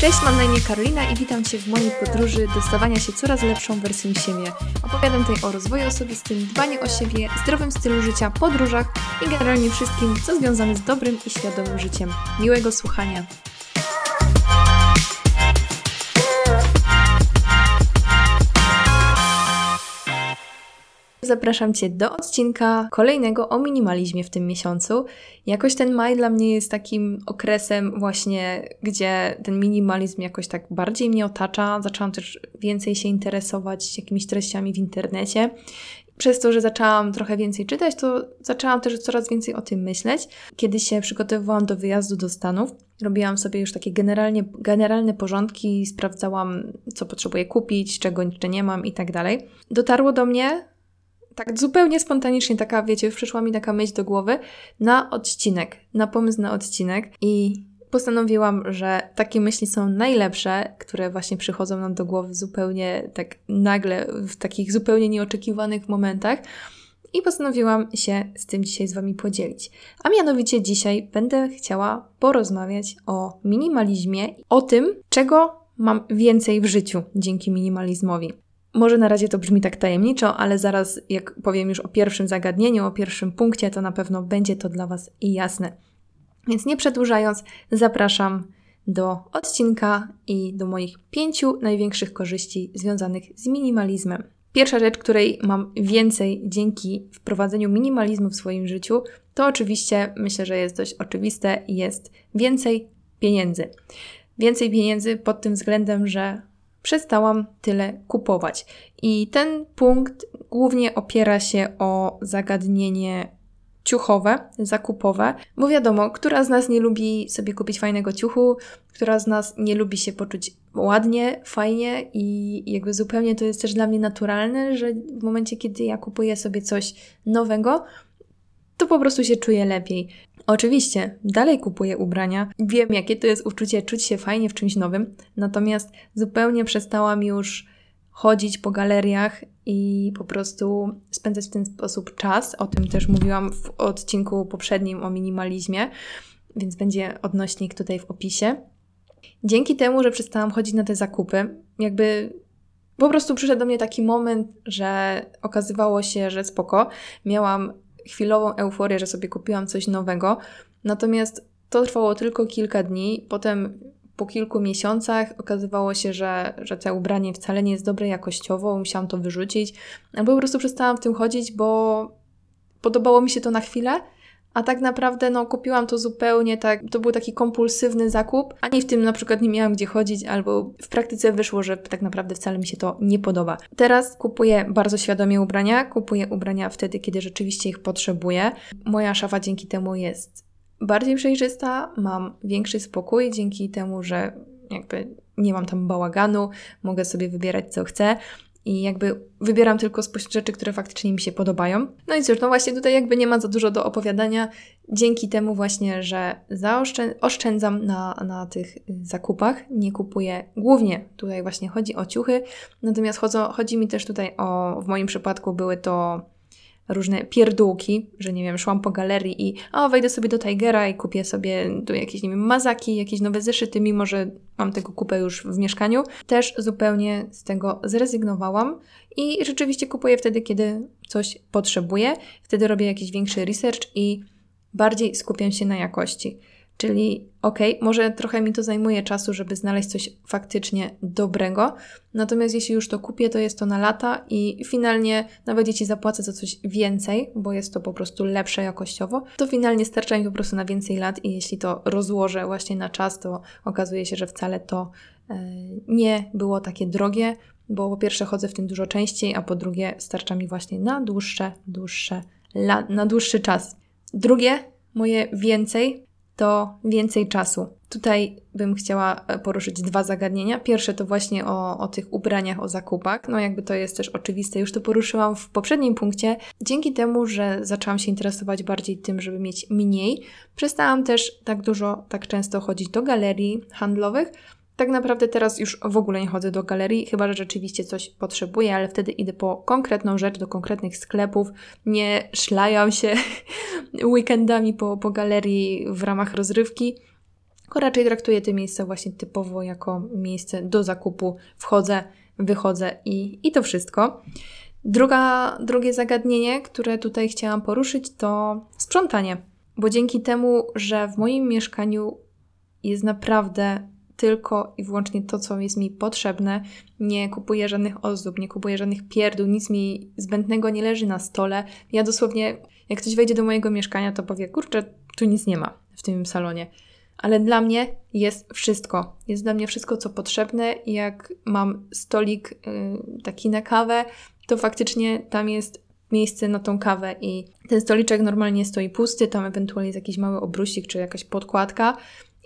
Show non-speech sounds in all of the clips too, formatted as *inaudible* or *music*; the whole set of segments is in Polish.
Cześć, mam na imię Karolina i witam Cię w mojej podróży do stawania się coraz lepszą wersją siebie. Opowiadam tutaj o rozwoju osobistym, dbaniu o siebie, zdrowym stylu życia, podróżach i generalnie wszystkim, co związane z dobrym i świadomym życiem. Miłego słuchania! Zapraszam Cię do odcinka kolejnego o minimalizmie w tym miesiącu. Jakoś ten maj dla mnie jest takim okresem właśnie, gdzie ten minimalizm jakoś tak bardziej mnie otacza. Zaczęłam też więcej się interesować jakimiś treściami w internecie. Przez to, że zaczęłam trochę więcej czytać, to zaczęłam też coraz więcej o tym myśleć. Kiedy się przygotowywałam do wyjazdu do Stanów, robiłam sobie już takie generalnie, generalne porządki, sprawdzałam, co potrzebuję kupić, czego jeszcze nie mam i tak dalej. Dotarło do mnie, tak zupełnie spontanicznie taka, wiecie, przyszła mi taka myśl do głowy na odcinek, na pomysł na odcinek i postanowiłam, że takie myśli są najlepsze, które właśnie przychodzą nam do głowy zupełnie tak nagle, w takich zupełnie nieoczekiwanych momentach. I postanowiłam się z tym dzisiaj z Wami podzielić. A mianowicie dzisiaj będę chciała porozmawiać o minimalizmie, o tym, czego mam więcej w życiu dzięki minimalizmowi. Może na razie to brzmi tak tajemniczo, ale zaraz, jak powiem już o pierwszym zagadnieniu, o pierwszym punkcie, to na pewno będzie to dla Was jasne. Więc nie przedłużając, zapraszam do odcinka i do moich pięciu największych korzyści związanych z minimalizmem. Pierwsza rzecz, której mam więcej dzięki wprowadzeniu minimalizmu w swoim życiu, to oczywiście myślę, że jest dość oczywiste, jest więcej pieniędzy. Więcej pieniędzy pod tym względem, że przestałam tyle kupować. I ten punkt głównie opiera się o zagadnienie ciuchowe, zakupowe, bo wiadomo, która z nas nie lubi sobie kupić fajnego ciuchu, która z nas nie lubi się poczuć ładnie, fajnie i jakby zupełnie to jest też dla mnie naturalne, że w momencie, kiedy ja kupuję sobie coś nowego, to po prostu się czuję lepiej. Oczywiście, dalej kupuję ubrania. Wiem, jakie to jest uczucie czuć się fajnie w czymś nowym, natomiast zupełnie przestałam już chodzić po galeriach i po prostu spędzać w ten sposób czas. O tym też mówiłam w odcinku poprzednim o minimalizmie, więc będzie odnośnik tutaj w opisie. Dzięki temu, że przestałam chodzić na te zakupy, jakby po prostu przyszedł do mnie taki moment, że okazywało się, że spoko. Miałam chwilową euforię, że sobie kupiłam coś nowego. Natomiast to trwało tylko kilka dni. Potem po kilku miesiącach okazywało się, że, że to ubranie wcale nie jest dobre jakościowo, musiałam to wyrzucić. Albo po prostu przestałam w tym chodzić, bo podobało mi się to na chwilę, a tak naprawdę no, kupiłam to zupełnie tak, to był taki kompulsywny zakup, ani w tym na przykład nie miałam gdzie chodzić, albo w praktyce wyszło, że tak naprawdę wcale mi się to nie podoba. Teraz kupuję bardzo świadomie ubrania, kupuję ubrania wtedy, kiedy rzeczywiście ich potrzebuję. Moja szafa dzięki temu jest bardziej przejrzysta, mam większy spokój dzięki temu, że jakby nie mam tam bałaganu, mogę sobie wybierać co chcę i jakby wybieram tylko spośród rzeczy, które faktycznie mi się podobają. No i cóż, no właśnie tutaj jakby nie ma za dużo do opowiadania, dzięki temu właśnie, że oszczędzam na, na tych zakupach, nie kupuję głównie, tutaj właśnie chodzi o ciuchy, natomiast chodzą, chodzi mi też tutaj o, w moim przypadku były to różne pierdółki, że nie wiem, szłam po galerii i o, wejdę sobie do Tigera i kupię sobie tu jakieś, nie wiem, mazaki, jakieś nowe zeszyty, mimo że mam tego kupę już w mieszkaniu. Też zupełnie z tego zrezygnowałam i rzeczywiście kupuję wtedy, kiedy coś potrzebuję. Wtedy robię jakiś większy research i bardziej skupiam się na jakości. Czyli okej, okay, może trochę mi to zajmuje czasu, żeby znaleźć coś faktycznie dobrego, natomiast jeśli już to kupię, to jest to na lata i finalnie nawet jeśli zapłacę za coś więcej, bo jest to po prostu lepsze jakościowo, to finalnie starcza mi po prostu na więcej lat i jeśli to rozłożę właśnie na czas, to okazuje się, że wcale to e, nie było takie drogie, bo po pierwsze chodzę w tym dużo częściej, a po drugie starcza mi właśnie na dłuższe, dłuższe, na dłuższy czas. Drugie, moje więcej to więcej czasu. Tutaj bym chciała e, poruszyć dwa zagadnienia. Pierwsze to właśnie o, o tych ubraniach, o zakupach. No jakby to jest też oczywiste, już to poruszyłam w poprzednim punkcie. Dzięki temu, że zaczęłam się interesować bardziej tym, żeby mieć mniej, przestałam też tak dużo, tak często chodzić do galerii handlowych, tak naprawdę teraz już w ogóle nie chodzę do galerii, chyba że rzeczywiście coś potrzebuję, ale wtedy idę po konkretną rzecz, do konkretnych sklepów. Nie szlajam się *laughs* weekendami po, po galerii w ramach rozrywki, tylko raczej traktuję to miejsce właśnie typowo jako miejsce do zakupu. Wchodzę, wychodzę i, i to wszystko. Druga, drugie zagadnienie, które tutaj chciałam poruszyć, to sprzątanie. Bo dzięki temu, że w moim mieszkaniu jest naprawdę tylko i wyłącznie to, co jest mi potrzebne. Nie kupuję żadnych ozdób, nie kupuję żadnych pierdół, nic mi zbędnego nie leży na stole. Ja dosłownie, jak ktoś wejdzie do mojego mieszkania, to powie, kurczę, tu nic nie ma w tym salonie. Ale dla mnie jest wszystko. Jest dla mnie wszystko, co potrzebne. Jak mam stolik yy, taki na kawę, to faktycznie tam jest miejsce na tą kawę i ten stoliczek normalnie stoi pusty, tam ewentualnie jest jakiś mały obrusik czy jakaś podkładka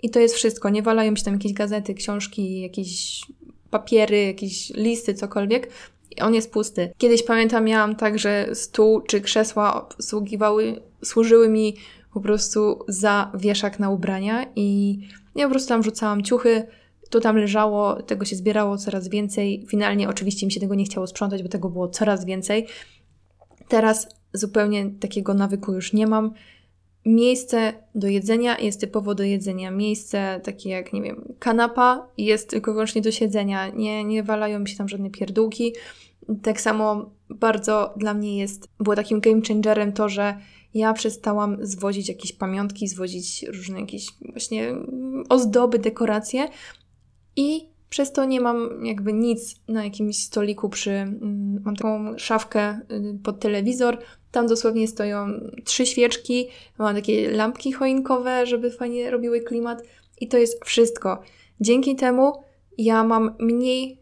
i to jest wszystko. Nie walają się tam jakieś gazety, książki, jakieś papiery, jakieś listy, cokolwiek. I on jest pusty. Kiedyś pamiętam, miałam tak, że stół czy krzesła sługiwały, służyły mi po prostu za wieszak na ubrania i ja po prostu tam rzucałam ciuchy, to tam leżało, tego się zbierało coraz więcej. Finalnie oczywiście mi się tego nie chciało sprzątać, bo tego było coraz więcej. Teraz zupełnie takiego nawyku już nie mam. Miejsce do jedzenia jest typowo do jedzenia. Miejsce takie jak, nie wiem, kanapa jest tylko wyłącznie do siedzenia. Nie, nie walają mi się tam żadne pierdółki. Tak samo bardzo dla mnie jest, było takim game changerem to, że ja przestałam zwozić jakieś pamiątki, zwozić różne jakieś właśnie ozdoby, dekoracje i przez to nie mam jakby nic na jakimś stoliku przy... Mm, mam taką szafkę y, pod telewizor, tam dosłownie stoją trzy świeczki, mam takie lampki choinkowe, żeby fajnie robiły klimat i to jest wszystko. Dzięki temu ja mam mniej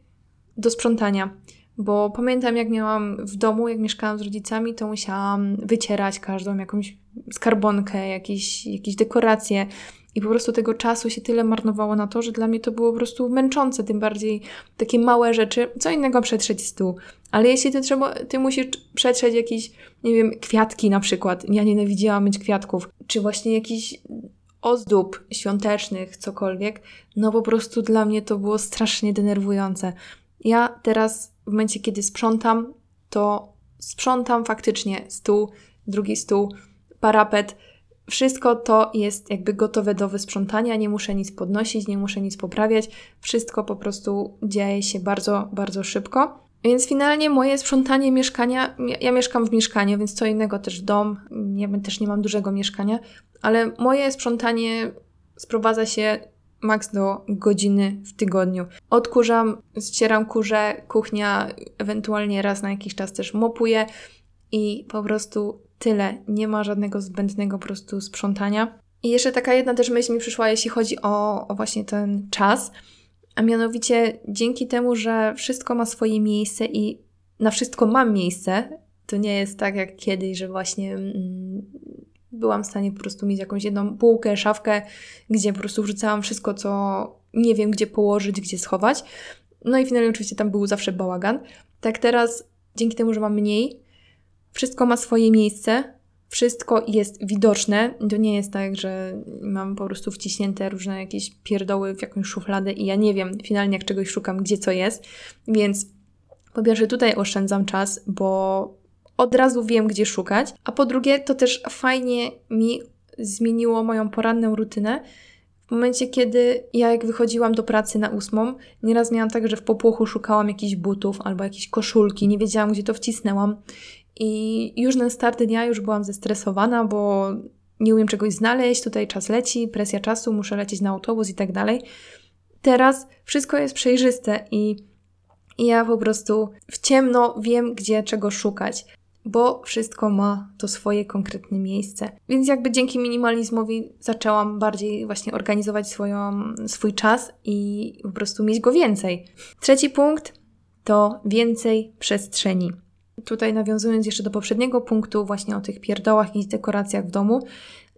do sprzątania, bo pamiętam jak miałam w domu, jak mieszkałam z rodzicami, to musiałam wycierać każdą jakąś skarbonkę, jakieś, jakieś dekoracje, i po prostu tego czasu się tyle marnowało na to, że dla mnie to było po prostu męczące, tym bardziej takie małe rzeczy. Co innego przetrzeć stół. Ale jeśli ty, trzeba, ty musisz przetrzeć jakieś, nie wiem, kwiatki na przykład. Ja nienawidziłam mieć kwiatków. Czy właśnie jakiś ozdób świątecznych, cokolwiek. No po prostu dla mnie to było strasznie denerwujące. Ja teraz, w momencie kiedy sprzątam, to sprzątam faktycznie stół, drugi stół, parapet, wszystko to jest jakby gotowe do wysprzątania, nie muszę nic podnosić, nie muszę nic poprawiać, wszystko po prostu dzieje się bardzo, bardzo szybko. Więc finalnie moje sprzątanie mieszkania, ja mieszkam w mieszkaniu, więc co innego też dom, ja też nie mam dużego mieszkania, ale moje sprzątanie sprowadza się maks do godziny w tygodniu. Odkurzam, ścieram kurze, kuchnia ewentualnie raz na jakiś czas też mopuję i po prostu tyle. Nie ma żadnego zbędnego po prostu sprzątania. I jeszcze taka jedna też myśl mi przyszła, jeśli chodzi o, o właśnie ten czas, a mianowicie dzięki temu, że wszystko ma swoje miejsce i na wszystko mam miejsce, to nie jest tak jak kiedyś, że właśnie mm, byłam w stanie po prostu mieć jakąś jedną półkę, szafkę, gdzie po prostu wrzucałam wszystko, co nie wiem, gdzie położyć, gdzie schować. No i finalnie oczywiście tam był zawsze bałagan. Tak teraz, dzięki temu, że mam mniej, wszystko ma swoje miejsce, wszystko jest widoczne. To nie jest tak, że mam po prostu wciśnięte różne jakieś pierdoły w jakąś szufladę i ja nie wiem finalnie, jak czegoś szukam, gdzie co jest. Więc po pierwsze, tutaj oszczędzam czas, bo od razu wiem, gdzie szukać. A po drugie, to też fajnie mi zmieniło moją poranną rutynę. W momencie, kiedy ja jak wychodziłam do pracy na ósmą, nieraz miałam tak, że w popłochu szukałam jakichś butów albo jakiejś koszulki, nie wiedziałam, gdzie to wcisnęłam. I już na start dnia już byłam zestresowana, bo nie umiem czegoś znaleźć, tutaj czas leci, presja czasu, muszę lecieć na autobus i tak dalej. Teraz wszystko jest przejrzyste i, ja po prostu w ciemno wiem, gdzie czego szukać, bo wszystko ma to swoje konkretne miejsce. Więc jakby dzięki minimalizmowi zaczęłam bardziej właśnie organizować swoją, swój czas i po prostu mieć go więcej. Trzeci punkt to więcej przestrzeni. Tutaj nawiązując jeszcze do poprzedniego punktu, właśnie o tych pierdołach i dekoracjach w domu,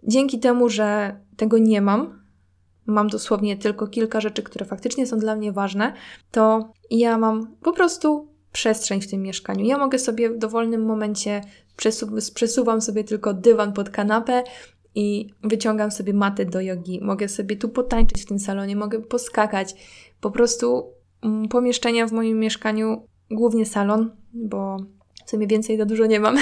dzięki temu, że tego nie mam, mam dosłownie tylko kilka rzeczy, które faktycznie są dla mnie ważne, to ja mam po prostu przestrzeń w tym mieszkaniu. Ja mogę sobie w dowolnym momencie przesu- przesuwam sobie tylko dywan pod kanapę i wyciągam sobie matę do jogi. Mogę sobie tu potańczyć w tym salonie, mogę poskakać. Po prostu mm, pomieszczenia w moim mieszkaniu, głównie salon, bo w sumie więcej za dużo nie mam.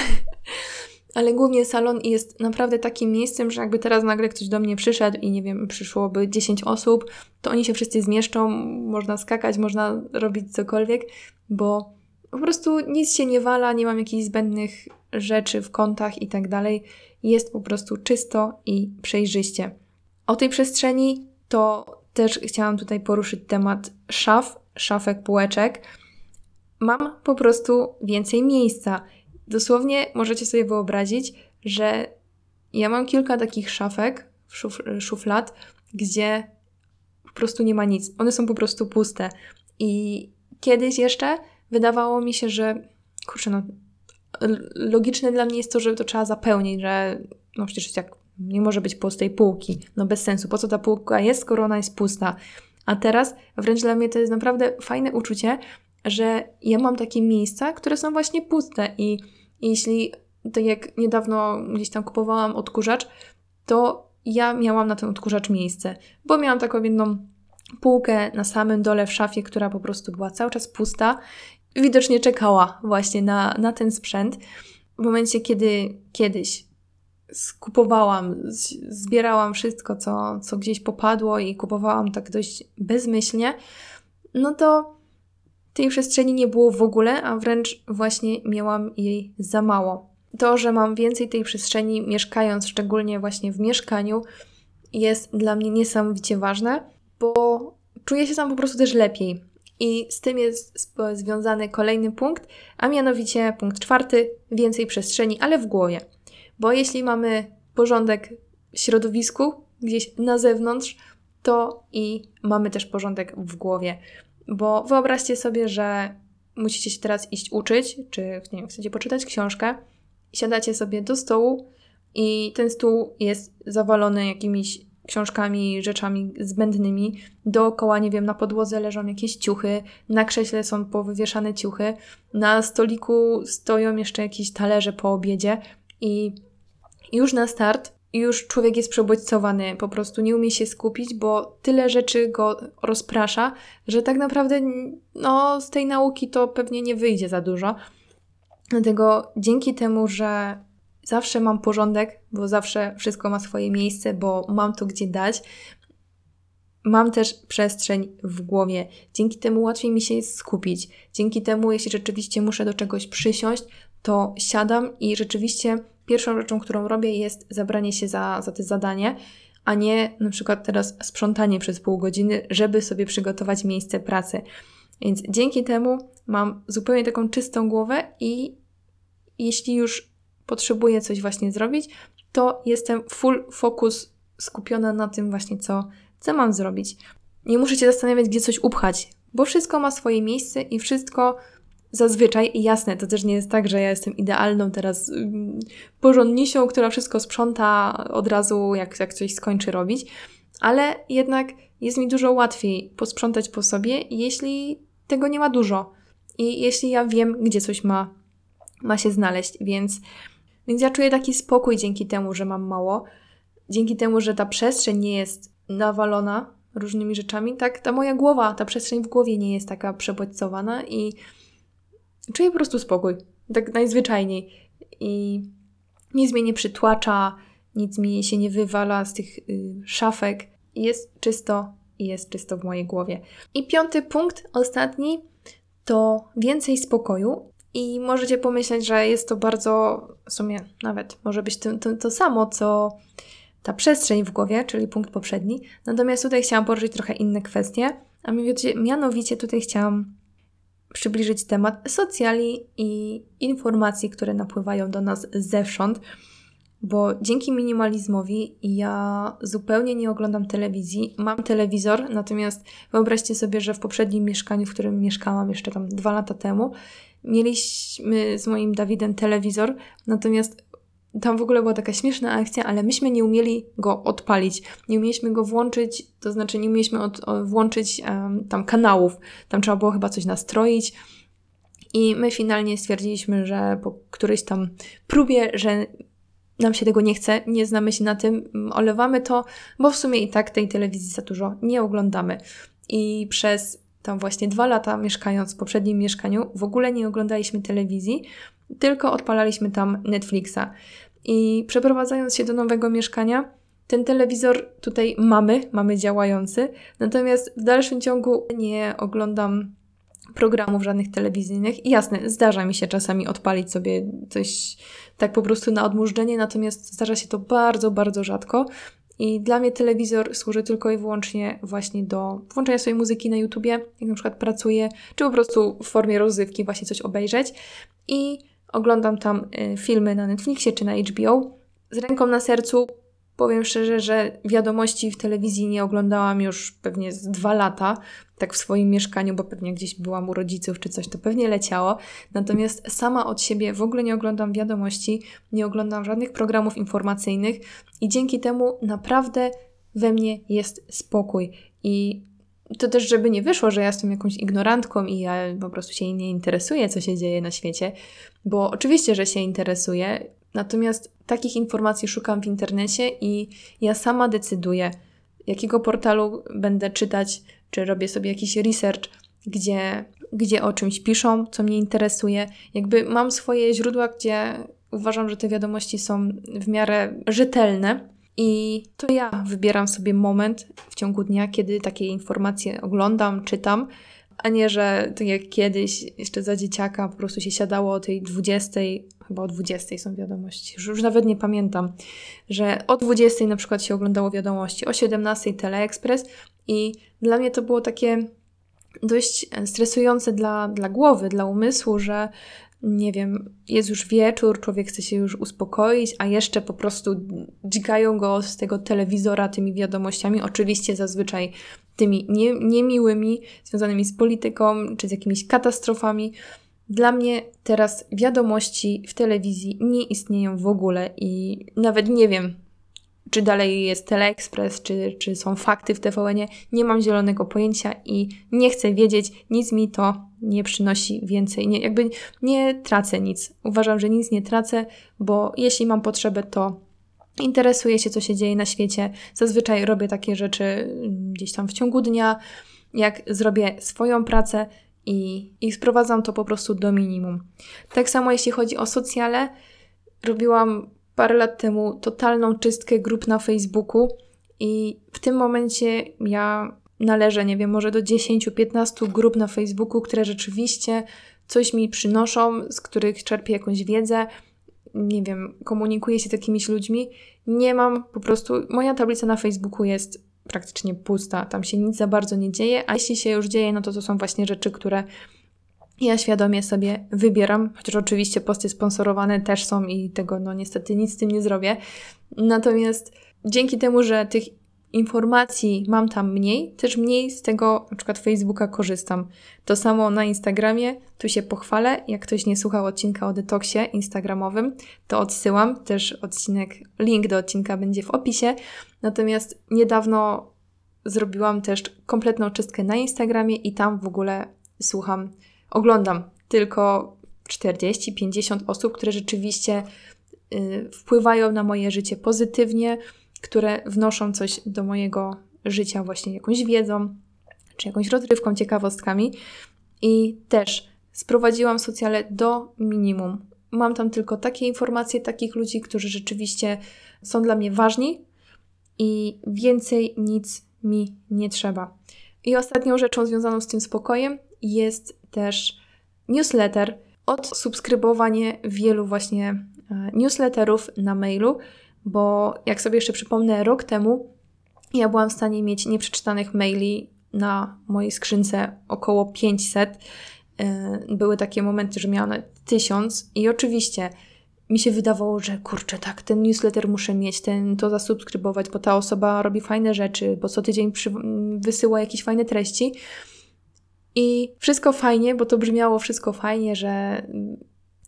*laughs* ale głównie salon jest naprawdę takim miejscem, że jakby teraz nagle ktoś do mnie przyszedł i nie wiem, przyszłoby 10 osób, to oni się wszyscy zmieszczą, można skakać, można robić cokolwiek, bo po prostu nic się nie wala, nie mam jakichś zbędnych rzeczy w kątach i tak dalej. Jest po prostu czysto i przejrzyście. O tej przestrzeni to też chciałam tutaj poruszyć temat szaf, szafek, półeczek. Mam po prostu więcej miejsca. Dosłownie możecie sobie wyobrazić, że ja mam kilka takich szafek, szuf, szuflad, gdzie po prostu nie ma nic. One są po prostu puste. I kiedyś jeszcze wydawało mi się, że kurczę, no logiczne dla mnie jest to, że to trzeba zapełnić, że no przecież jak nie może być pustej półki, no bez sensu, po co ta półka jest, skoro ona jest pusta. A teraz wręcz dla mnie to jest naprawdę fajne uczucie, że ja mam takie miejsca, które są właśnie puste i jeśli, tak jak niedawno gdzieś tam kupowałam odkurzacz, to ja miałam na ten odkurzacz miejsce, bo miałam taką jedną półkę na samym dole w szafie, która po prostu była cały czas pusta. Widocznie czekała właśnie na, na ten sprzęt. W momencie, kiedy kiedyś skupowałam, zbierałam wszystko, co, co gdzieś popadło i kupowałam tak dość bezmyślnie, no to tej przestrzeni nie było w ogóle, a wręcz właśnie miałam jej za mało. To, że mam więcej tej przestrzeni, mieszkając szczególnie właśnie w mieszkaniu, jest dla mnie niesamowicie ważne, bo czuję się tam po prostu też lepiej. I z tym jest związany kolejny punkt, a mianowicie punkt czwarty: więcej przestrzeni, ale w głowie. Bo jeśli mamy porządek w środowisku, gdzieś na zewnątrz, to i mamy też porządek w głowie. Bo wyobraźcie sobie, że musicie się teraz iść uczyć, czy nie wiem, chcecie poczytać książkę, siadacie sobie do stołu i ten stół jest zawalony jakimiś książkami, rzeczami zbędnymi. Dookoła, nie wiem, na podłodze leżą jakieś ciuchy, na krześle są powywieszane ciuchy, na stoliku stoją jeszcze jakieś talerze po obiedzie i już na start już człowiek jest przebodźcowany, po prostu nie umie się skupić, bo tyle rzeczy go rozprasza, że tak naprawdę no, z tej nauki to pewnie nie wyjdzie za dużo. Dlatego dzięki temu, że zawsze mam porządek, bo zawsze wszystko ma swoje miejsce, bo mam to gdzie dać, mam też przestrzeń w głowie. Dzięki temu łatwiej mi się skupić. Dzięki temu, jeśli rzeczywiście muszę do czegoś przysiąść, to siadam i rzeczywiście pierwszą rzeczą, którą robię, jest zabranie się za, za to zadanie, a nie na przykład teraz sprzątanie przez pół godziny, żeby sobie przygotować miejsce pracy. Więc dzięki temu mam zupełnie taką czystą głowę i jeśli już potrzebuję coś właśnie zrobić, to jestem full focus skupiona na tym właśnie, co, co mam zrobić. Nie muszę się zastanawiać, gdzie coś upchać, bo wszystko ma swoje miejsce i wszystko zazwyczaj, jasne, to też nie jest tak, że ja jestem idealną teraz porządnisią, która wszystko sprząta od razu, jak, jak coś skończy robić, ale jednak jest mi dużo łatwiej posprzątać po sobie, jeśli tego nie ma dużo i jeśli ja wiem, gdzie coś ma, ma się znaleźć, więc, więc ja czuję taki spokój dzięki temu, że mam mało, dzięki temu, że ta przestrzeń nie jest nawalona różnymi rzeczami, tak, ta moja głowa, ta przestrzeń w głowie nie jest taka przebodźcowana i czuję po prostu spokój. Tak najzwyczajniej. I nic mnie nie przytłacza, nic mi się nie wywala z tych y, szafek. Jest czysto i jest czysto w mojej głowie. I piąty punkt, ostatni, to więcej spokoju. I możecie pomyśleć, że jest to bardzo, w sumie nawet może być to, to, to samo, co ta przestrzeń w głowie, czyli punkt poprzedni. Natomiast tutaj chciałam poruszyć trochę inne kwestie, a mianowicie, mianowicie tutaj chciałam przybliżyć temat socjali i informacji, które napływają do nas zewsząd, bo dzięki minimalizmowi ja zupełnie nie oglądam telewizji. Mam telewizor, natomiast wyobraźcie sobie, że w poprzednim mieszkaniu, w którym mieszkałam jeszcze tam dwa lata temu, mieliśmy z moim Dawidem telewizor, natomiast tam w ogóle była taka śmieszna akcja, ale myśmy nie umieli go odpalić. Nie umieliśmy go włączyć, to znaczy nie umieliśmy od, włączyć um, tam kanałów. Tam trzeba było chyba coś nastroić. I my finalnie stwierdziliśmy, że po którejś tam próbie, że nam się tego nie chce, nie znamy się na tym, olewamy to, bo w sumie i tak tej telewizji za dużo nie oglądamy. I przez tam właśnie dwa lata mieszkając w poprzednim mieszkaniu, w ogóle nie oglądaliśmy telewizji, tylko odpalaliśmy tam Netflixa. I przeprowadzając się do nowego mieszkania, ten telewizor tutaj mamy, mamy działający, natomiast w dalszym ciągu nie oglądam programów żadnych telewizyjnych. I jasne, zdarza mi się czasami odpalić sobie coś tak po prostu na odmurzenie, natomiast zdarza się to bardzo, bardzo rzadko. I dla mnie telewizor służy tylko i wyłącznie właśnie do włączenia swojej muzyki na YouTubie, jak na przykład pracuję, czy po prostu w formie rozrywki właśnie coś obejrzeć. I oglądam tam y, filmy na Netflixie czy na HBO. Z ręką na sercu powiem szczerze, że wiadomości w telewizji nie oglądałam już pewnie z dwa lata, tak w swoim mieszkaniu, bo pewnie gdzieś byłam u rodziców czy coś, to pewnie leciało. Natomiast sama od siebie w ogóle nie oglądam wiadomości, nie oglądam żadnych programów informacyjnych i dzięki temu naprawdę we mnie jest spokój. I to też, żeby nie wyszło, że ja jestem jakąś ignorantką i ja po prostu się nie interesuję, co się dzieje na świecie, bo oczywiście, że się interesuję, natomiast takich informacji szukam w internecie i ja sama decyduję, jakiego portalu będę czytać, czy robię sobie jakiś research, gdzie, gdzie o czymś piszą, co mnie interesuje. Jakby mam swoje źródła, gdzie uważam, że te wiadomości są w miarę rzetelne. I to ja wybieram sobie moment w ciągu dnia, kiedy takie informacje oglądam, czytam, a nie, że tak jak kiedyś, jeszcze za dzieciaka, po prostu się siadało o tej 20, chyba o 20 są wiadomości, już, nawet nie pamiętam, że o 20 na przykład się oglądało wiadomości, o 17 Teleexpress i dla mnie to było takie dość stresujące dla, dla głowy, dla umysłu, że nie wiem, jest już wieczór, człowiek chce się już uspokoić, a jeszcze po prostu dźgają go z tego telewizora tymi wiadomościami, oczywiście zazwyczaj tymi nie, niemiłymi, związanymi z polityką czy z jakimiś katastrofami. Dla mnie teraz wiadomości w telewizji nie istnieją w ogóle i nawet nie wiem, czy dalej jest Teleexpress, czy, czy są fakty w TVN-ie. Nie mam zielonego pojęcia i nie chcę wiedzieć, nic mi to nie przynosi więcej. Nie, jakby nie tracę nic. Uważam, że nic nie tracę, bo jeśli mam potrzebę, to interesuję się, co się dzieje na świecie. Zazwyczaj robię takie rzeczy mm, gdzieś tam w ciągu dnia, jak zrobię swoją pracę i, i sprowadzam to po prostu do minimum. Tak samo jeśli chodzi o socjale, robiłam parę lat temu totalną czystkę grup na Facebooku i w tym momencie ja należę, nie wiem, może do 10-15 grup na Facebooku, które rzeczywiście coś mi przynoszą, z których czerpię jakąś wiedzę, nie wiem, komunikuję się z jakimiś ludźmi. Nie mam po prostu, moja tablica na Facebooku jest praktycznie pusta, tam się nic za bardzo nie dzieje, a jeśli się już dzieje, no to to są właśnie rzeczy, które ja świadomie sobie wybieram, chociaż oczywiście posty sponsorowane też są i tego no niestety nic z tym nie zrobię. Natomiast dzięki temu, że tych informacji mam tam mniej, też mniej z tego na przykład Facebooka korzystam. To samo na Instagramie, tu się pochwalę, jak ktoś nie słuchał odcinka o detoksie instagramowym, to odsyłam, też odcinek, link do odcinka będzie w opisie. Natomiast niedawno zrobiłam też kompletną czystkę na Instagramie i tam w ogóle słucham oglądam tylko 40-50 osób, które rzeczywiście y, wpływają na moje życie pozytywnie, które wnoszą coś do mojego życia, właśnie jakąś wiedzą, czy jakąś rozrywką, ciekawostkami. I też sprowadziłam socjale do minimum. Mam tam tylko takie informacje, takich ludzi, którzy rzeczywiście są dla mnie ważni i więcej nic mi nie trzeba. I ostatnią rzeczą związaną z tym spokojem jest też newsletter, odsubskrybowanie wielu właśnie e, newsletterów na mailu, bo jak sobie jeszcze przypomnę, rok temu ja byłam w stanie mieć nieprzeczytanych maili na mojej skrzynce około 500. E, były takie momenty, że miałam tysiąc i oczywiście mi się wydawało, że kurczę, tak, ten newsletter muszę mieć, ten to zasubskrybować, bo ta osoba robi fajne rzeczy, bo co tydzień przy, wysyła jakieś fajne treści. I wszystko fajnie, bo to brzmiało wszystko fajnie, że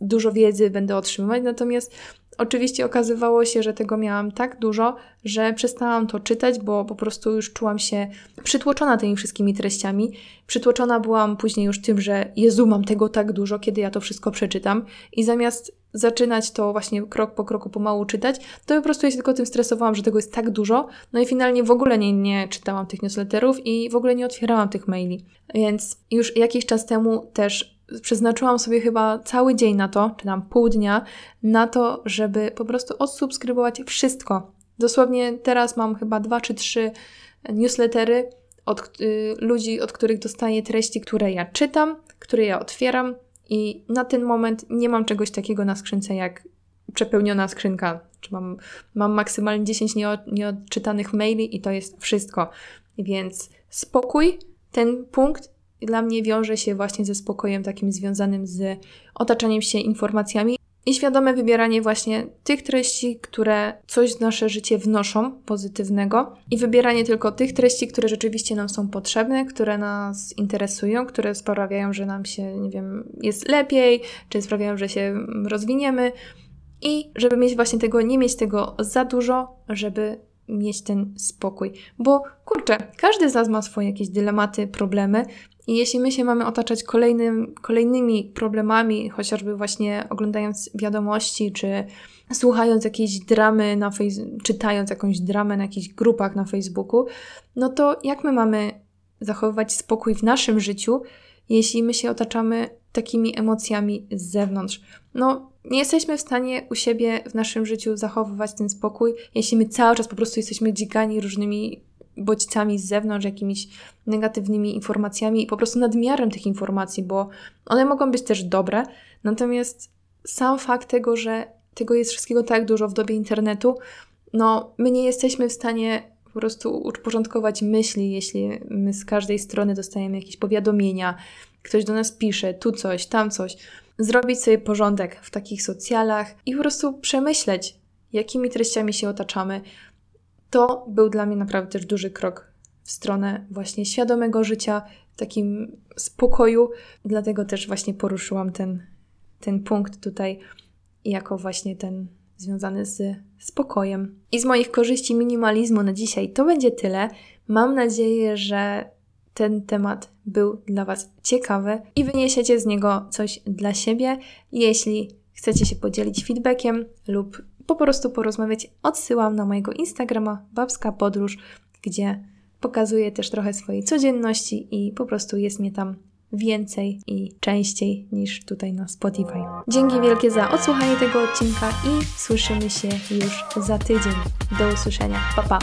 dużo wiedzy będę otrzymywać, natomiast oczywiście okazywało się, że tego miałam tak dużo, że przestałam to czytać, bo po prostu już czułam się przytłoczona tymi wszystkimi treściami. Przytłoczona byłam później już tym, że Jezu, mam tego tak dużo, kiedy ja to wszystko przeczytam. I zamiast zaczynać to właśnie krok po kroku pomału czytać, to po prostu ja się tylko tym stresowałam, że tego jest tak dużo, no i finalnie w ogóle nie, nie czytałam tych newsletterów i w ogóle nie otwierałam tych maili. Więc już jakiś czas temu też przeznaczyłam sobie chyba cały dzień na to, czy tam pół dnia, na to, żeby po prostu odsubskrybować wszystko. Dosłownie teraz mam chyba dwa czy trzy newslettery od y, ludzi, od których dostaję treści, które ja czytam, które ja otwieram i na ten moment nie mam czegoś takiego na skrzynce jak przepełniona skrzynka. Czy mam, mam maksymalnie 10 nieodczytanych maili i to jest wszystko. Więc spokój, ten punkt dla mnie wiąże się właśnie ze spokojem takim związanym z otaczaniem się informacjami i świadome wybieranie właśnie tych treści, które coś w nasze życie wnoszą pozytywnego i wybieranie tylko tych treści, które rzeczywiście nam są potrzebne, które nas interesują, które sprawiają, że nam się, nie wiem, jest lepiej, czy sprawiają, że się rozwiniemy i żeby mieć właśnie tego, nie mieć tego za dużo, żeby mieć ten spokój. Bo kurczę, każdy z nas ma swoje jakieś dylematy, problemy i jeśli my się mamy otaczać kolejnym, kolejnymi problemami, chociażby właśnie oglądając wiadomości, czy słuchając jakiejś dramy na Facebooku, czytając jakąś dramę na jakichś grupach na Facebooku, no to jak my mamy zachowywać spokój w naszym życiu, jeśli my się otaczamy takimi emocjami z zewnątrz? No, nie jesteśmy w stanie u siebie w naszym życiu zachowywać ten spokój, jeśli my cały czas po prostu jesteśmy dzikani różnymi bodźcami z zewnątrz, jakimiś negatywnymi informacjami i po prostu nadmiarem tych informacji, bo one mogą być też dobre, natomiast sam fakt tego, że tego jest wszystkiego tak dużo w dobie internetu, no my nie jesteśmy w stanie po prostu uporządkować myśli, jeśli my z każdej strony dostajemy jakieś powiadomienia, ktoś do nas pisze, tu coś, tam coś. Zrobić sobie porządek w takich socjalach i po prostu przemyśleć, jakimi treściami się otaczamy, to był dla mnie naprawdę też duży krok w stronę właśnie świadomego życia, takim spokoju. Dlatego też właśnie poruszyłam ten, ten punkt tutaj jako właśnie ten związany z spokojem. I z moich korzyści minimalizmu na dzisiaj to będzie tyle. Mam nadzieję, że ten temat był dla Was ciekawy i wyniesiecie z niego coś dla siebie. Jeśli chcecie się podzielić feedbackiem lub po prostu porozmawiać, odsyłam na mojego Instagrama Babska Podróż, gdzie pokazuję też trochę swojej codzienności i po prostu jest mnie tam więcej i częściej niż tutaj na Spotify. Dzięki wielkie za odsłuchanie tego odcinka i słyszymy się już za tydzień. Do usłyszenia. Pa pa!